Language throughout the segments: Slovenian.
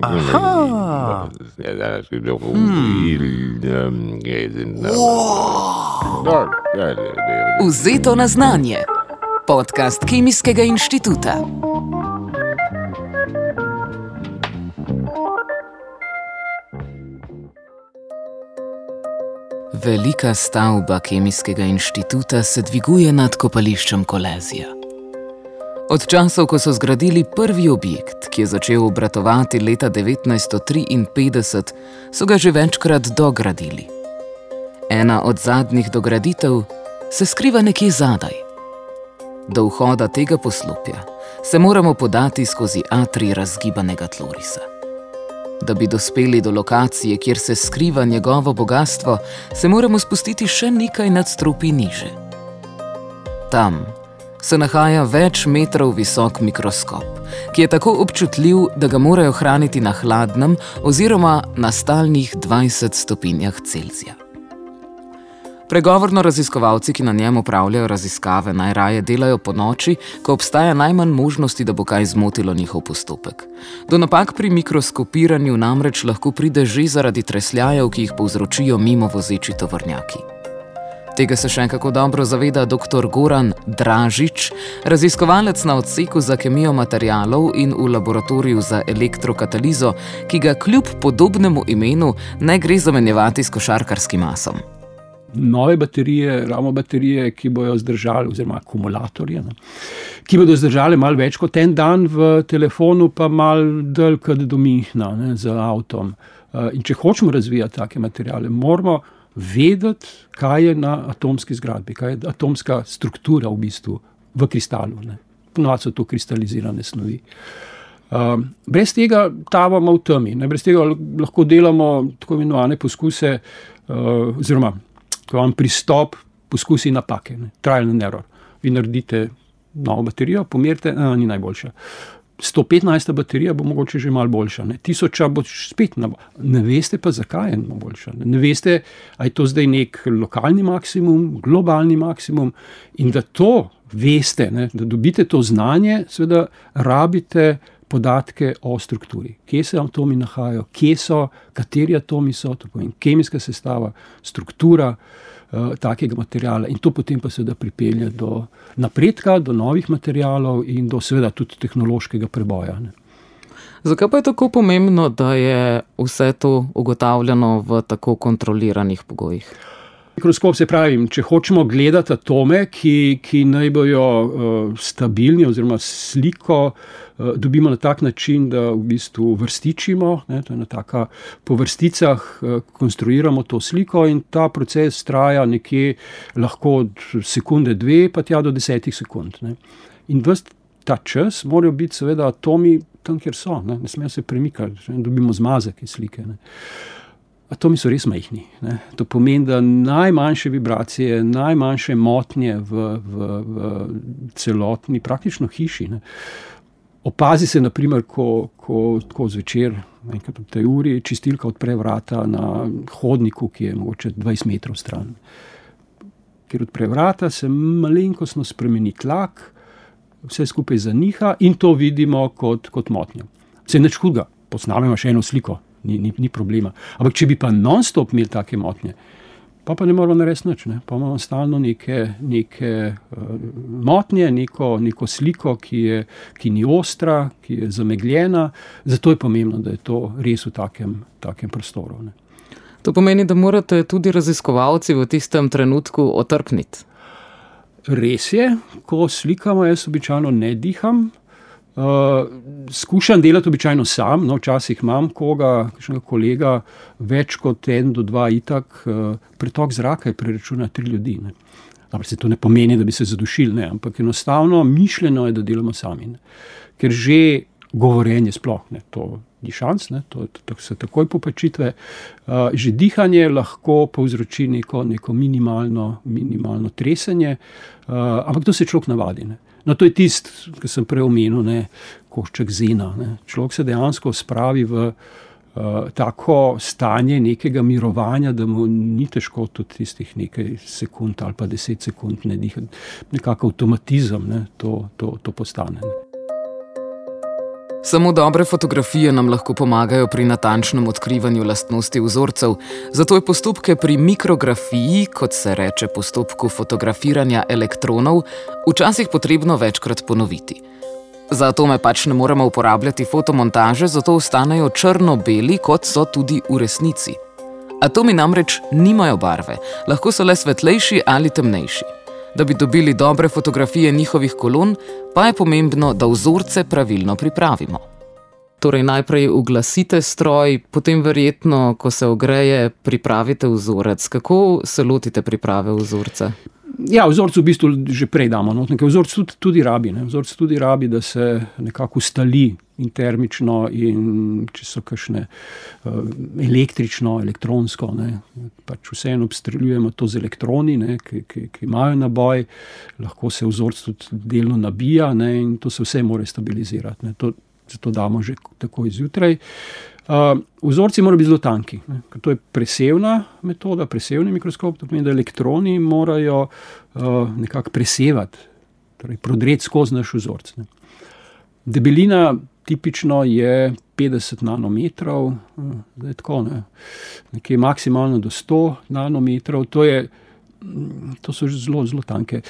Aha. Ja, dat is een rombon. Vzeto na znanje. Podcast Kemijskega inštituta. Velika stavba Kemijskega inštituta se dviguje nad kopališčem Kolezija. Od časov, ko so zgradili prvi objekt, ki je začel obratovati leta 1953, so ga že večkrat dogradili. Ena od zadnjih dograditev se skriva nekje zadaj. Do vhoda tega poslopja se moramo podati skozi atri razgibanega tlorisa. Da bi dospeli do lokacije, kjer se skriva njegovo bogatstvo, se moramo spustiti še nekaj nadstropij niže. Tam se nahaja več metrov visok mikroskop, ki je tako občutljiv, da ga morajo hraniti na hladnem oziroma na stalnih 20 stopinjah Celzija. Pregovorno raziskovalci, ki na njem upravljajo raziskave, najraje delajo po noči, ko obstaja najmanj možnosti, da bo kaj zmotilo njihov postopek. Do napak pri mikroskopiranju namreč lahko pride že zaradi tresljajev, ki jih povzročijo mimo vozeči tovornjaki. Tega se še enkako dobro zaveda dr. Goran Dražič, raziskovalec na odseku za kemijo materijalov in v laboratoriju za elektrokatalizo, ki ga kljub podobnemu imenu ne gre zamenjevati s košarkarskim masom. Nove baterije, ravno baterije, ki bodo zdržali, oziroma akumulatorje, ne, ki bodo zdržali malo več kot en dan v telefonu, pa malo dlje kot do Mihna ne, z avtom. Uh, in če hočemo razvijati take materijale, moramo vedeti, kaj je na atomski zgradbi, kaj je atomska struktura v bistvu v kristalu. Ponovadi so to kristalizirane snovi. Um, brez tega tavamo v temi, ne? brez tega lahko delamo tako imenovane poskuse, uh, oziroma tako imam pristop, poskusi napake, ne? trial and error. Vi naredite novo baterijo, pomerite, da ni najboljša. 115 baterija bo mogoče že malo boljša, ne? tisoča bo spet na boljša. Ne veste pa, zakaj je na boljša. Ne, ne veste, ali je to zdaj nek lokalni maksimum, globalni maksimum. In da to veste, ne? da dobite to znanje, seveda rabite podatke o strukturi. Kje se atomi nahajajo, kje so, kateri atomi so, to pomeni kemijska sestava, struktura uh, takega materijala in to potem pa seveda pripelje do napredka, do novih materijalov in do seveda tudi tehnološkega preboja. Ne. Zakaj pa je tako pomembno, da je vse to ugotavljano v tako kontroliranih pogojih? Mikroskop se pravi, če hočemo gledati atome, ki, ki naj bojo uh, stabilni, oziroma sliko uh, dobimo na tak način, da v bistvu vrstičimo, ne, na taka, po vrsticah uh, konstruiramo to sliko, in ta proces traja nekje lahko od sekunde, dve, pa tja do desetih sekund. Ne. In vst ta čas morajo biti, seveda, atomi tam, kjer so, ne, ne smejo se premikati, ne, dobimo zmazek iz slike. Ne. Atomi so res majhni. Ne. To pomeni, da najmanjše vibracije, najmanjše motnje v, v, v celotni, praktično hiši. Ne. Opazi se, naprimer, ko, ko, ko zvečer, enkrat ob tej uri, čistilka odpre vrata na hodniku, ki je mogoče 20 metrov stran. Ker odpre vrata, se malenkostno spremeni tlak, vse skupaj zaniha in to vidimo kot, kot motnjo. Vse neč hudega, posnamemo še eno sliko, ni, ni, ni problema. Ampak če bi pa non-stop imeli take motnje, pa, pa ne moramo narediti nič. Ne? Pa imamo stalno neke, neke uh, motnje, neko, neko sliko, ki, je, ki ni ostra, ki je zamegljena. Zato je pomembno, da je to res v takem, takem prostoru. Ne? To pomeni, da morate tudi raziskovalci v tistem trenutku otrpniti. Res je, ko slikamo, jaz običajno ne diham. Uh, skušam delati običajno sam, no, včasih imam koga, kakšnega kolega, več kot en do dva, itak, uh, pretok zraka je preračunati tri ljudi. Ne. Dobro, se to ne pomeni, da bi se zadušili, ne, ampak enostavno mišljeno je, da delamo sami. Ne. Ker že govorjenje sploh ne, to ni šans, ne, to, to, to se takoj popačitve. Uh, že dihanje lahko povzroči neko, neko minimalno, minimalno tresenje, uh, ampak to se človek navadi. Ne. No, to je tisto, kar sem prej omenil, košček zina. Ne. Človek se dejansko spravi v uh, tako stanje nekega mirovanja, da mu ni težko tudi tistih nekaj sekund ali pa deset sekund ne dihati. Nekako avtomatizem ne, to, to, to postane. Ne. Samo dobre fotografije nam lahko pomagajo pri natančnem odkrivanju lastnosti vzorcev, zato je postopke pri mikrografiji, kot se reče postopku fotografiranja elektronov, včasih potrebno večkrat ponoviti. Za atome pač ne moremo uporabljati fotomontaže, zato ostanejo črno-beli, kot so tudi v resnici. Atomi namreč nimajo barve, lahko so le svetlejši ali temnejši. Da bi dobili dobre fotografije njihovih kolon, pa je pomembno, da vzorce pravilno pripravimo. Torej, najprej uglasite stroj, potem, verjetno, ko se ogreje, pripravite vzorec. Kako se lotite priprave vzorca? Ja, vzorec v bistvu že prej damo. No? Vzorec tudi, tudi rabi. Ne? Vzorec tudi rabi, da se nekako ustali in termično, in če so kakšne uh, električno, elektronsko. Ne? Pač vseeno obstreljujemo to z elektroni, ne? ki, ki, ki imajo naboj, lahko se vzorec tudi delno nabija ne? in to se vse mora stabilizirati. To, zato damo že tako izjutraj. Uh, vzorci morajo biti zelo tanki. Ne? To je presevna metoda, presevni mikroskop. To pomeni, da elektroni morajo uh, nekako presevati, torej prodreti skozi naš vzorec. Ne? Debelina tipično je 50 nanometrov, zdaj tako ne. Nekje maksimalno do 100 nanometrov, to, je, to so že zelo, zelo tanke.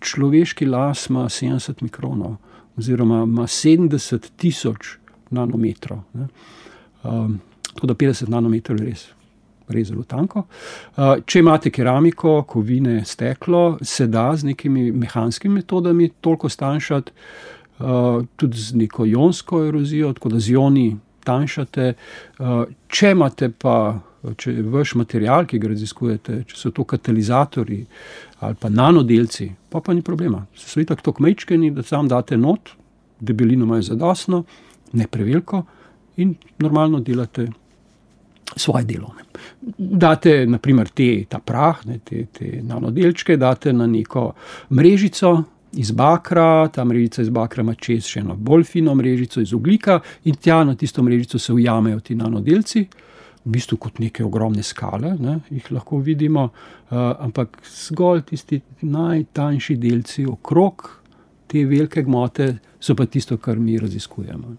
Človeški las ima 70 mikronov, oziroma ima 70 tisoč nanometrov. Ne. Tako da 50 nanometrov je res. Res zelo tanko. Če imate keramiko, kovine, steklo, se da z nekimi mehanskimi metodami toliko stanjšati. Uh, tudi z neko ionsko erozijo, tako da z ioni tanjšate. Uh, če imate pa, če je vaš material, ki ga raziskujete, če so to katalizatori ali pa nanodelci, pa pa ni problema. So tako tako mečkeni, da sam date not, debelino imajo zadostno, ne preveliko in normalno delate svoje delo. Date, naprimer, te, ta prah, ne, te, te nanodelčke, date na neko mrežico iz bakra, ta mrežica iz bakra ima čez še eno bolj fino mrežico iz oglika, in tja na tisto mrežico se ujamejo ti nanodelci, v bistvu kot neke ogromne skale, ne, jih lahko vidimo, uh, ampak zgolj tisti najtanjši delci okrog te velike gmote so pa tisto, kar mi raziskujemo.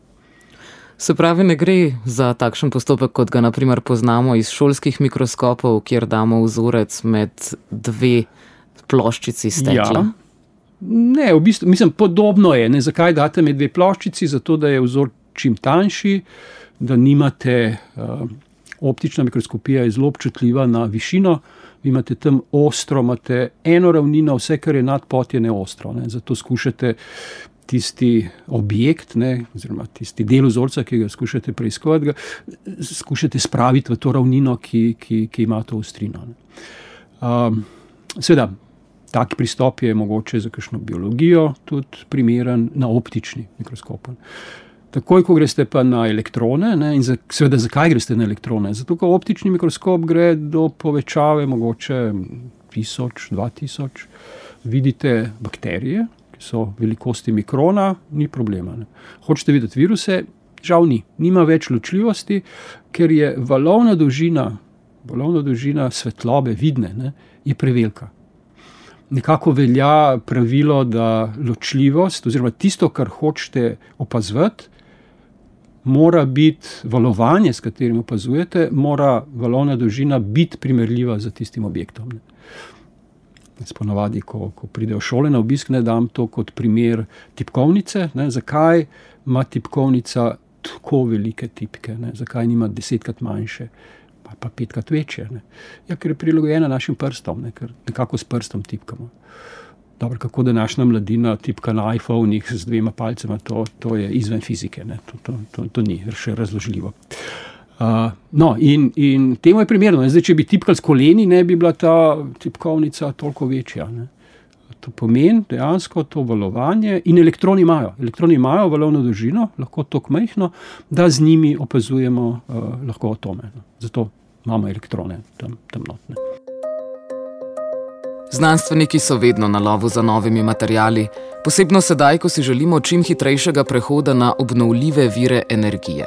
Se pravi, ne gre za takšen postopek, kot ga naprimer poznamo iz šolskih mikroskopov, kjer damo vzorec med dve ploščici stekla. Ja. Ne, v bistvu mislim, podobno je. Ne, zakaj date med dve ploščici? Zato, da je vzor čim tanjši, da nimate uh, optična mikroskopija, je zelo občutljiva na višino. Vi imate tam ostro, imate eno ravnino, vse, kar je nad pot, je neostro. Ne. Zato skušate tisti objekt, ne, oziroma tisti del vzorca, ki ga skušate preiskovati, skušate spraviti v to ravnino, ki, ki, ki ima to ostrino. Um, Seveda, Tak pristop je mogoče za kakšno biologijo tudi primeren na optični mikroskop. Takoj, ko greste pa na elektrone, ne, in za, seveda, zakaj greste na elektrone? Zato, ker optični mikroskop gre do povečave, mogoče 1000, 2000, vidite bakterije, ki so velikosti mikrona, ni problema. Ne. Hočete videti viruse, žal ni, nima več ločljivosti, ker je valovna dolžina, valovna dolžina svetlobe, vidne, ne, je prevelika nekako velja pravilo, da ločljivost, oziroma tisto, kar hočete opazovati, mora biti valovanje, s katerim opazujete, mora valovna dolžina biti primerljiva z tistim objektom. Sponovadi, ko, ko pride v šole na obisk, ne dam to kot primer tipkovnice. Ne, zakaj ima tipkovnica tako velike tipke, ne, zakaj nima desetkrat manjše? Ali pa petkrat večje. Ja, ker je prilagojena našim prstom, ne? ker nekako s prstom tipkamo. Dobro, kako da naša mladina tipka na iPhone-ih z dvema palcema, to, to je izven fizike, to, to, to, to ni še razložljivo. Uh, no, in, in temu je primerno. Zdaj, če bi tipkal s koleni, ne bi bila ta tipkovnica toliko večja. Ne? To pomeni dejansko to valovanje, in elektroni imajo. Elektroni imajo valovno dolžino, lahko tako majhno, da z njimi opazujemo uh, atome. No. Zato imamo elektrone tam, tam notne. Znanstveniki so vedno na lovu za novimi materijali, posebno sedaj, ko si želimo čim hitrejšega prehoda na obnovljive vire energije.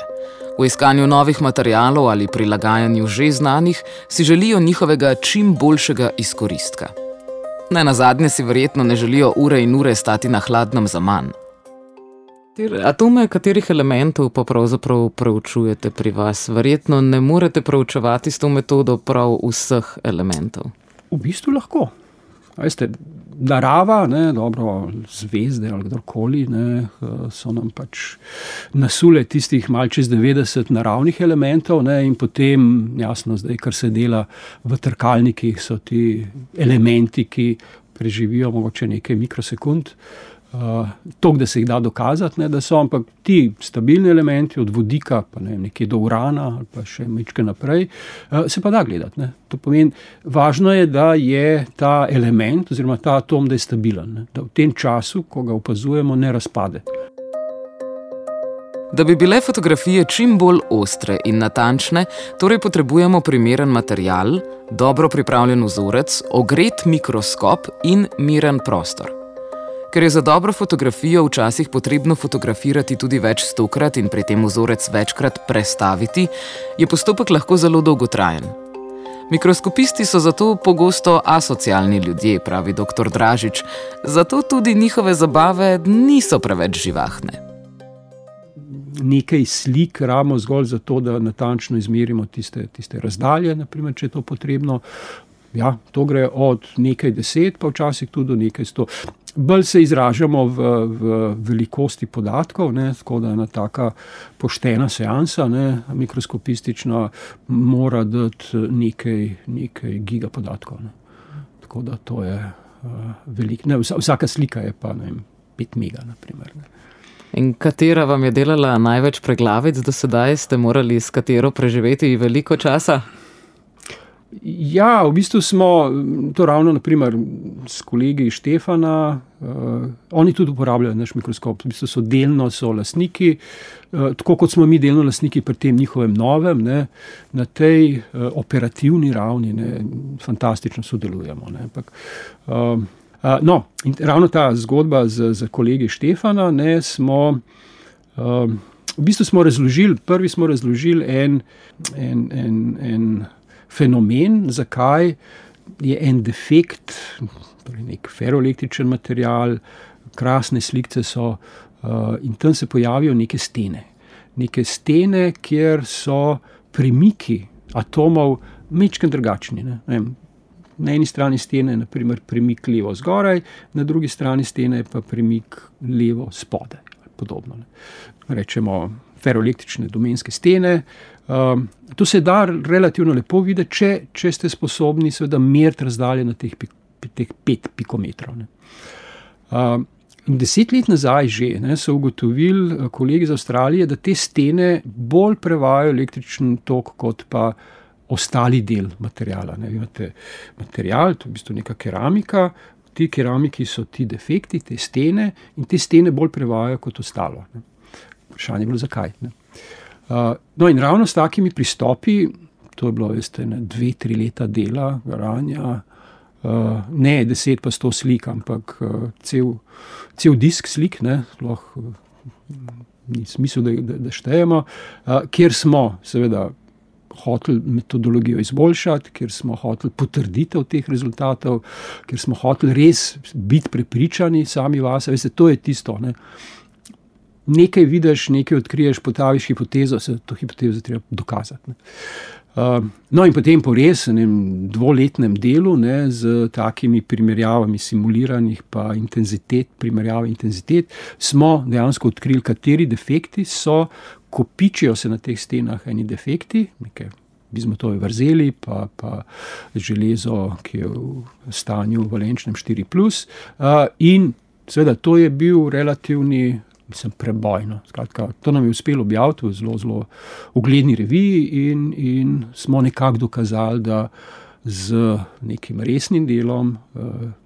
V iskanju novih materijalov ali prilagajanju že znanih si želijo njihovega čim boljšega izkoristka. Ne na zadnje si verjetno ne želijo ure in ure stati na hladnem za manj. Atome katerih elementov pa pravzaprav preučujete pri vas? Verjetno ne morete preučevati s to metodo prav vseh elementov. V bistvu lahko. Veste, narava, ne, dobro, zvezde ali kdorkoli, ne, so nam pač nasule tistih malce čez 90 naravnih elementov, ne, in potem, jasno, zdaj, kar se dela v trkalnikih, so ti elementi, ki preživijo mogoče nekaj mikrosekund. Uh, to, da se jih da dokazati, ne, da so, ampak ti stabilni elementi, od vodika, pa ne nekje do urana, ali pa še nekaj naprej, uh, se pa da gledati. Ne. To pomeni, važno je, da je ta element, oziroma ta atom, da je stabilen, ne, da v tem času, ko ga opazujemo, ne razpade. Da bi bile fotografije čim bolj ostre in natančne, torej potrebujemo primeren material, dobro pripravljen vzorec, ogret mikroskop in miren prostor. Ker je za dobro fotografijo včasih potrebno fotografirati tudi več stokrat in pri tem vzorec večkrat prestaviti, je postopek lahko zelo dolgotrajen. Mikroskopisti so zato pogosto asocialni ljudje, pravi dr. Dražič, zato tudi njihove zabave niso preveč živahne. Nekaj slik ramo zgolj zato, da natančno izmerimo tiste, tiste razdalje, naprimer, če je to potrebno. Ja, to gre od nekaj deset, pa včasih tudi do nekaj sto bolj se izražamo v, v velikosti podatkov, ne, tako da ena taka poštena seansa, ne, mikroskopistična, mora dati nekaj, nekaj gigapodatkov. Ne. Tako da to je uh, veliko. Vsaka slika je pa ne vem, pet mega. Naprimer, In katera vam je delala največ preglavic do sedaj, ste morali s katero preživeti veliko časa? Ja, v bistvu smo to ravno naprimer, s kolegi Štefana. Uh, oni tudi uporabljajo naš mikroskop, v bistvu so delno so lastniki, uh, tako kot smo mi delno lastniki pri tem njihovem novem, ne, na tej uh, operativni ravni, ne, fantastično sodelujemo. Ne, ampak, uh, uh, no, in ravno ta zgodba z, z kolegi Štefana, ne, smo. Uh, v bistvu smo razložili, prvi smo razložili en. en, en, en fenomen, zakaj je en defekt, torej nek feroelektričen material, krasne slike so, uh, in tam se pojavijo neke stene. Neke stene, kjer so premiki atomov mečken drugačni. Ne? Ne na eni strani stene je premik levo zgoraj, na drugi strani stene je pa premik levo spodaj. Podobno. Ne? Rečemo feroelektrične domenske stene, Um, to se da relativno lepo videti, če, če ste sposobni meriti razdalje na teh, teh pet pikometrov. Um, in deset let nazaj že, ne, so ugotovili uh, kolegi iz Avstralije, da te stene bolj prevajajo električni tok kot pa ostali del materijala. Ne, imate material, to je v bistvu neka keramika. Ti keramiki so ti defekti, te stene, in te stene bolj prevajajo kot ostalo. Ne. Vprašanje je bilo, zakaj. Ne. Uh, no, in ravno s takimi pristopi, to je bilo, veste, ne, dve, tri leta dela, garanja, uh, ne deset, pa sto slik, ampak uh, cel, cel disk slik, ne, lahko ni smisel, da, da, da štejemo, uh, kjer smo, seveda. Hoteli metodologijo izboljšati, ker smo hoteli potrditev teh rezultatov, ker smo hoteli res biti prepričani sami vase. Veste, to je tisto. Ne. Nekaj vidiš, nekaj odkriješ, potaviš hipotezo, se to hipotezo treba dokazati. Uh, no, in potem po resnem dvoletnem delu ne, z takimi primerjavami simuliranih, pa intenzitet, primerjava intenzitet, smo dejansko odkrili, kateri defekti so, kopičijo se na teh stenah, eni defekti, nekaj bizmotove vrzeli, pa, pa železo, ki je v stanju valenčnem 4. Uh, in seveda to je bil relativni mislim, prebojno. Skratka, to nam je uspelo objaviti v zelo, zelo ugledni reviji, in, in smo nekako dokazali, da z nekim resnim delom, eh,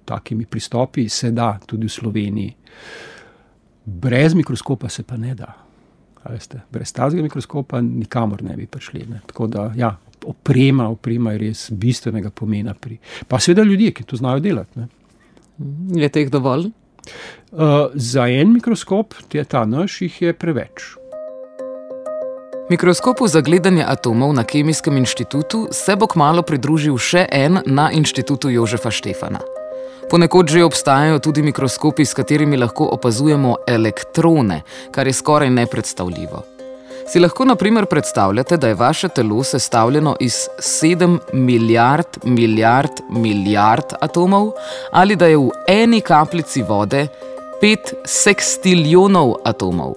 takimi pristopi, se da tudi v Sloveniji. Brez mikroskopa se pa ne da. Veste, brez tazga mikroskopa nikamor ne bi prišli. Ne. Tako da, ja, oprema, oprema je res bistvenega pomena. Pri. Pa seveda ljudje, ki to znajo delati. Ne. Je teh dovolj? Uh, za en mikroskop, te ta naš, jih je preveč. Mikroskopu za gledanje atomov na Kemijskem inštitutu se bo kmalo pridružil še en na inštitutu Jožefa Štefana. Ponekod že obstajajo tudi mikroskopi, s katerimi lahko opazujemo elektrone, kar je skoraj nepredstavljivo. Si lahko na primer predstavljate, da je vaše telo sestavljeno iz 7 milijard, milijard, milijard atomov, ali da je v eni kapljici vode 5 sextiljonov atomov.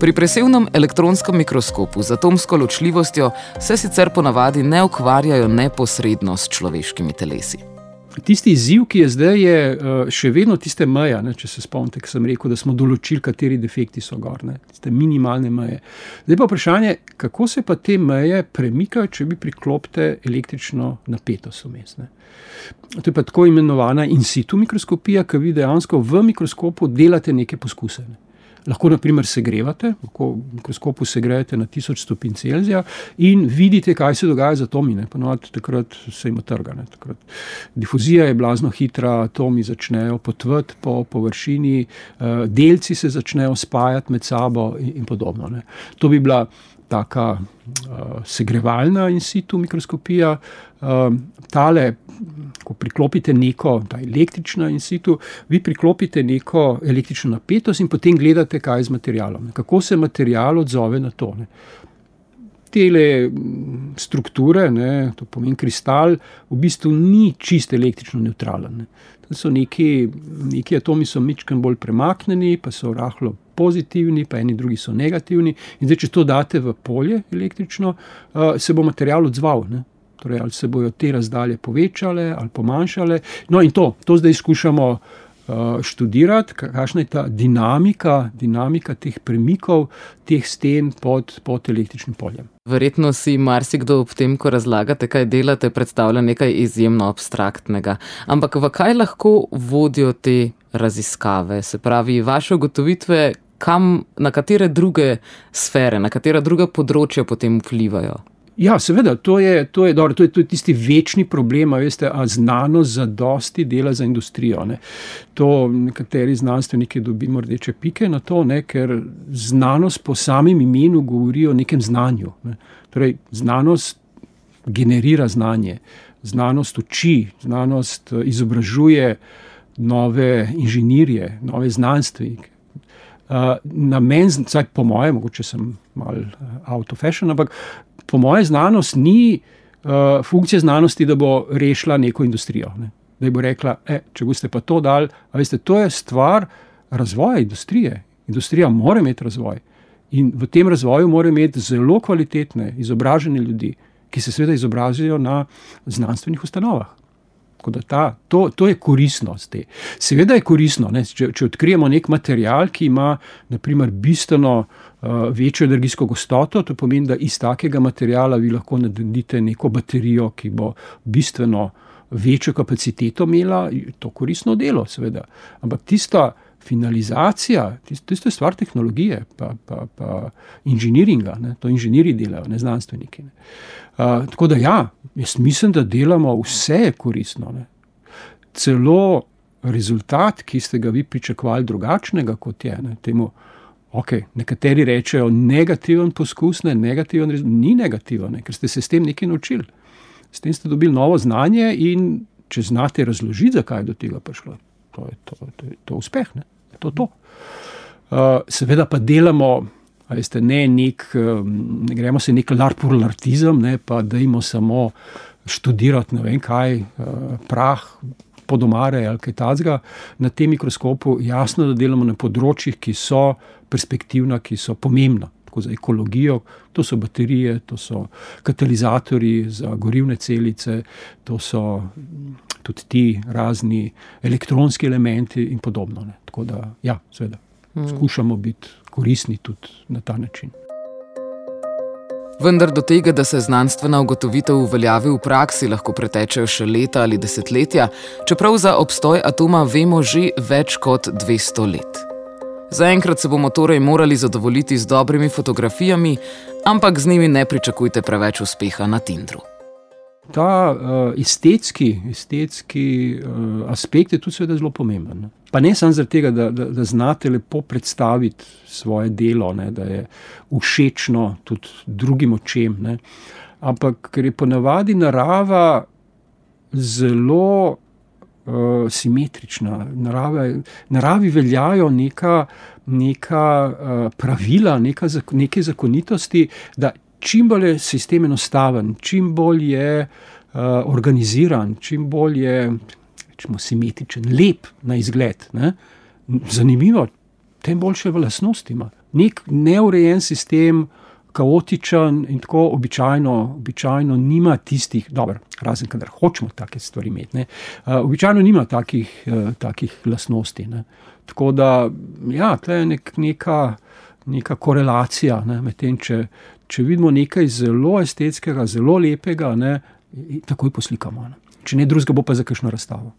Pri presevnem elektronskem mikroskopu z atomsko ločljivostjo se sicer ponavadi ne ukvarjajo neposredno s človeškimi telesi. Tisti izziv, ki je zdaj, je eh, še vedno tiste meje. Ne, če se spomnite, ki sem rekel, da smo določili, kateri defekti so gorne, tiste minimalne meje. Zdaj pa vprašanje, kako se pa te meje premikajo, če bi priklopite električno napetost vmes. To je pa tako imenovana in situ mikroskopija, ki vi dejansko v mikroskopu delate neke poskuse. Ne lahko naprimer segrevate, lahko v mikroskopu segrejete na 1000 stopinj Celzija in vidite, kaj se dogaja z atomi. Ponovadi takrat se jim trga. Difuzija je blazno hitra, atomi začnejo potvati po površini, eh, delci se začnejo spajati med sabo in, in podobno. Ne. To bi bila taka uh, segrevalna in situ mikroskopija. Uh, tale, ko priklopite neko, ta električna in situ, vi priklopite neko električno napetost in potem gledate, kaj je z materialom, ne. kako se material odzove na to. Ne. Tele strukture, ne, to pomeni kristal, v bistvu ni čisto električno neutralen. Ne. So neki, neki atomi so mečkim bolj premaknjeni, pa so rahlo pozitivni, pa eni drugi so negativni. In zdaj, če to date v polje električno, uh, se bo material odzval. Ne? Torej, ali se bodo te razdalje povečale ali pomanjšale. No, in to, to zdaj skušamo uh, študirati, kakšna je ta dinamika, dinamika teh premikov, teh sten pod, pod električnim poljem. Verjetno si marsikdo ob tem, ko razlagate, kaj delate, predstavlja nekaj izjemno abstraktnega. Ampak v kaj lahko vodijo te raziskave? Se pravi, vaše ugotovitve, kam, na katere druge sfere, na katera druga področja potem vplivajo. Ja, seveda, to je, to je, dobro, to je, to je tisti večni problem, veste, a znanost za dosti dela za industrijo. Ne. To nekateri znanstveniki dobijo rdeče pike na to, ne, ker znanost po samem imenu govori o nekem znanju. Ne. Torej, znanost generira znanje, znanost uči, znanost eh, izobražuje nove inženirje, nove znanstvenike. Uh, namen, vsaj po mojem, mogoče sem mal uh, out of fashion, ampak po mojem, znanost ni uh, funkcija znanosti, da bo rešila neko industrijo. Ne? Da bo rekla, e, če boste pa to dal, veste, to je stvar razvoja industrije. Industrija mora imeti razvoj in v tem razvoju mora imeti zelo kvalitetne, izobražene ljudi, ki se seveda izobražajo na znanstvenih ustanovah. Ta, to, to je koristnost. Te. Seveda je koristno, ne, če, če odkrijemo nek material, ki ima naprimer, bistveno večjo energijsko gostoto, to pomeni, da iz takega materiala vi lahko naredite neko baterijo, ki bo bistveno večjo kapaciteto imela, to koristno delo, seveda. Ampak tista finalizacija, tisto je stvar tehnologije, pa, pa, pa inženiringa, ne, to inženirji delajo, ne znanstveniki. Ne. Uh, tako da ja, jaz mislim, da delamo vse koristno. Ne. Celo rezultat, ki ste ga vi pričakovali drugačnega, kot je ne, temu. Okay, nekateri rečejo, negativen poskus, ne, negativen ni negativen, ne, ker ste se s tem nekaj naučili. S tem ste dobili novo znanje, in če znate razložiti, zakaj je do tega prišlo, to je to, to, je to uspeh. Ne, to, to. Uh, seveda pa delamo. Veste, ne, nek, ne gremo se nek larpurlartizem, ne, pa da imamo samo študirati ne vem kaj, eh, prah, podomare ali kaj takega. Na tem mikroskopu jasno, da delamo na področjih, ki so perspektivna, ki so pomembna. Tako za ekologijo, to so baterije, to so katalizatori za gorivne celice, to so tudi ti razni elektronski elementi in podobno. Ne. Tako da, ja, seveda, hmm. skušamo biti koristni tudi na ta način. Vendar do tega, da se znanstvena ugotovitev uveljavi v praksi, lahko pretečejo še leta ali desetletja, čeprav za obstoj atoma vemo že več kot 200 let. Zaenkrat se bomo torej morali zadovoljiti z dobrimi fotografijami, ampak z njimi ne pričakujte preveč uspeha na Tindru. Ta uh, estetski, estetski uh, aspekt je tudi zelo pomemben. Ne? Pa ne samo zato, da, da, da znate lepo predstaviti svoje delo, ne? da je všečno tudi drugim očem, ne? ampak ker je ponavadi narava zelo uh, simetrična. Narave, naravi veljajo neka, neka uh, pravila, neka, neke zakonitosti, da čim bolj je sistem enostaven, čim bolj je uh, organiziran, čim bolj je rečemo, simetričen, lep na izgled. Ne? Zanimivo, tem boljše v lasnosti ima. Nek neurejen sistem, kaotičen in tako običajno, običajno nima tistih, dobro, razen kadar hočemo take stvari imeti. Uh, običajno nima takih, uh, takih lasnosti. Ne? Tako da, ja, to je nek, neka, neka korelacija ne, med tem, če, če vidimo nekaj zelo estetskega, zelo lepega, ne, takoj poslikamo. Ne. Če ne drugega, bo pa za kakšno razstavo.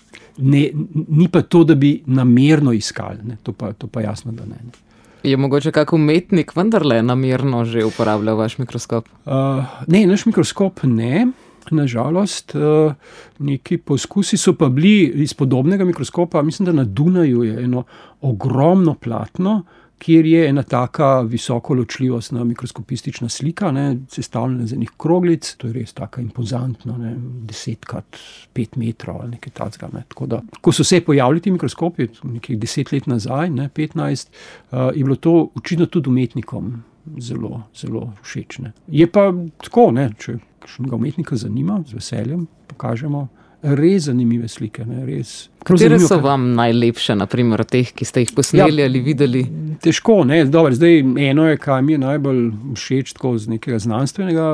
Ne, ni pa to, da bi namerno iskali, to pa, to pa jasno, da ne. ne. Je mogoče kak umetnik vendarle namerno že uporabljal vaš mikroskop? Uh, ne, naš mikroskop ne. Nažalost, uh, neki poskusi so pa bili iz podobnega mikroskopa. Mislim, da na Dunaju je eno ogromno platno, uh, kjer je ena taka visoko ločljivost, mikroskopistična slika, sestavljena iz enih kroglic, to je res tako impozantno, ne, desetkrat pet metrov ali nekaj takega. Ne. Ko so se pojavili ti mikroskopi, nekaj deset let nazaj, ne, petnajst, uh, je bilo to očitno tudi umetnikom zelo, zelo všeč. Ne. Je pa tako, ne, če nekaj umetnika zanima, z veseljem pokažemo res zanimive slike. Ne, res. Katere so vam najlepše, naprimer, teh, ki ste jih posneli ja, ali videli? Težko, ne, Dobar, zdaj eno je, kaj mi je najbolj všeč z nekega znanstvenega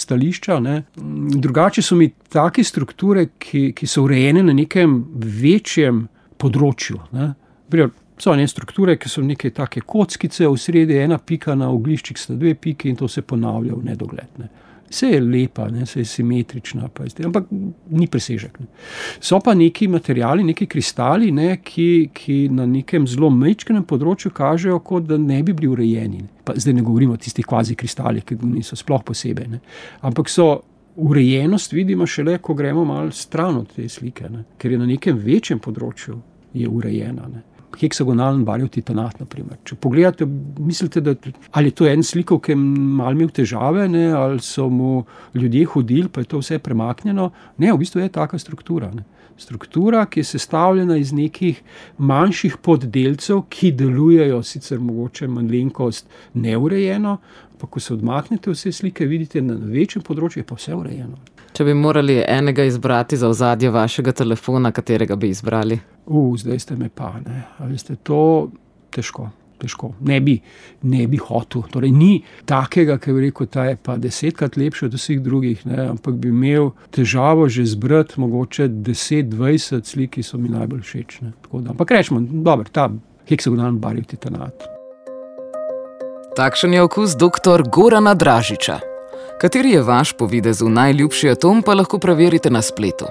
stališča. Ne. Drugače so mi take strukture, ki, ki so urejene na nekem večjem področju. Ne. Primer, So ene strukture, ki so neke take kockice, v sredi ena pika, na ogliščih sta dve piki in to se ponavlja v nedogled. Ne. Vse je lepa, vse je simetrična, ampak ni presežek. Ne. So pa neki materiali, neki kristali, ne, ki, ki na nekem zelo mečkem področju kažejo, kot da ne bi bili urejeni. Pa zdaj ne govorimo o tistih kvazi kristalih, ki niso sploh posebej. Ne. Ampak so urejenost vidimo šele, ko gremo malo stran od te slike, ne. ker je na nekem večjem področju urejena. Ne heksagonalen barjev titanat. Naprimer. Če pogledate, mislite, da ali je to en slikov, ki je mal imel težave, ne, ali so mu ljudje hodili, pa je to vse premaknjeno. Ne, v bistvu je taka struktura. Ne. Struktura, ki je sestavljena iz nekih manjših poddelcev, ki delujejo sicer mogoče malenkost neurejeno, pa ko se odmaknete vse slike, vidite, da na večjem področju je pa vse urejeno. Če bi morali enega izbrati za ozadje vašega telefona, katerega bi izbrali? Uh, zdaj ste me pa, ne. Ali ste to težko? Težko. Ne bi, ne bi hotel. Torej, ni takega, ki bi rekel, da je pa desetkrat lepši od vseh drugih, ne? ampak bi imel težavo že zbrati mogoče 10-20 slik, ki so mi najbolj všeč. Ampak rečemo, da je ta heksagonalni barjev titanat. Takšen je okus dr. Gorana Dražiča. Kateri je vaš po videzu najljubši atom, pa lahko preverite na spletu.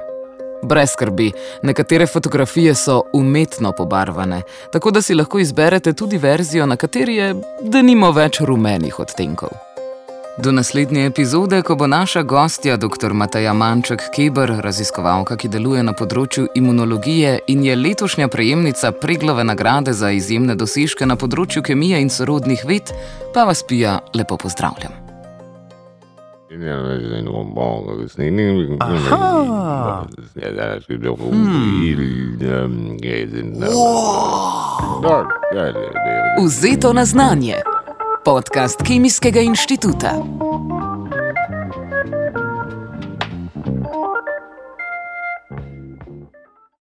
Brez skrbi, nekatere fotografije so umetno pobarvane, tako da si lahko izberete tudi verzijo, na kateri je, da nima več rumenih odtenkov. Do naslednje epizode, ko bo naša gostja dr. Mataja Manček Keber, raziskovalka, ki deluje na področju imunologije in je letošnja prejemnica preglave nagrade za izjemne dosežke na področju kemije in sorodnih ved, pa vas pija lepo pozdravljam. Aha. Ja, dat is ook Vzeto na znanje. Podcast Kemijskega inštituta.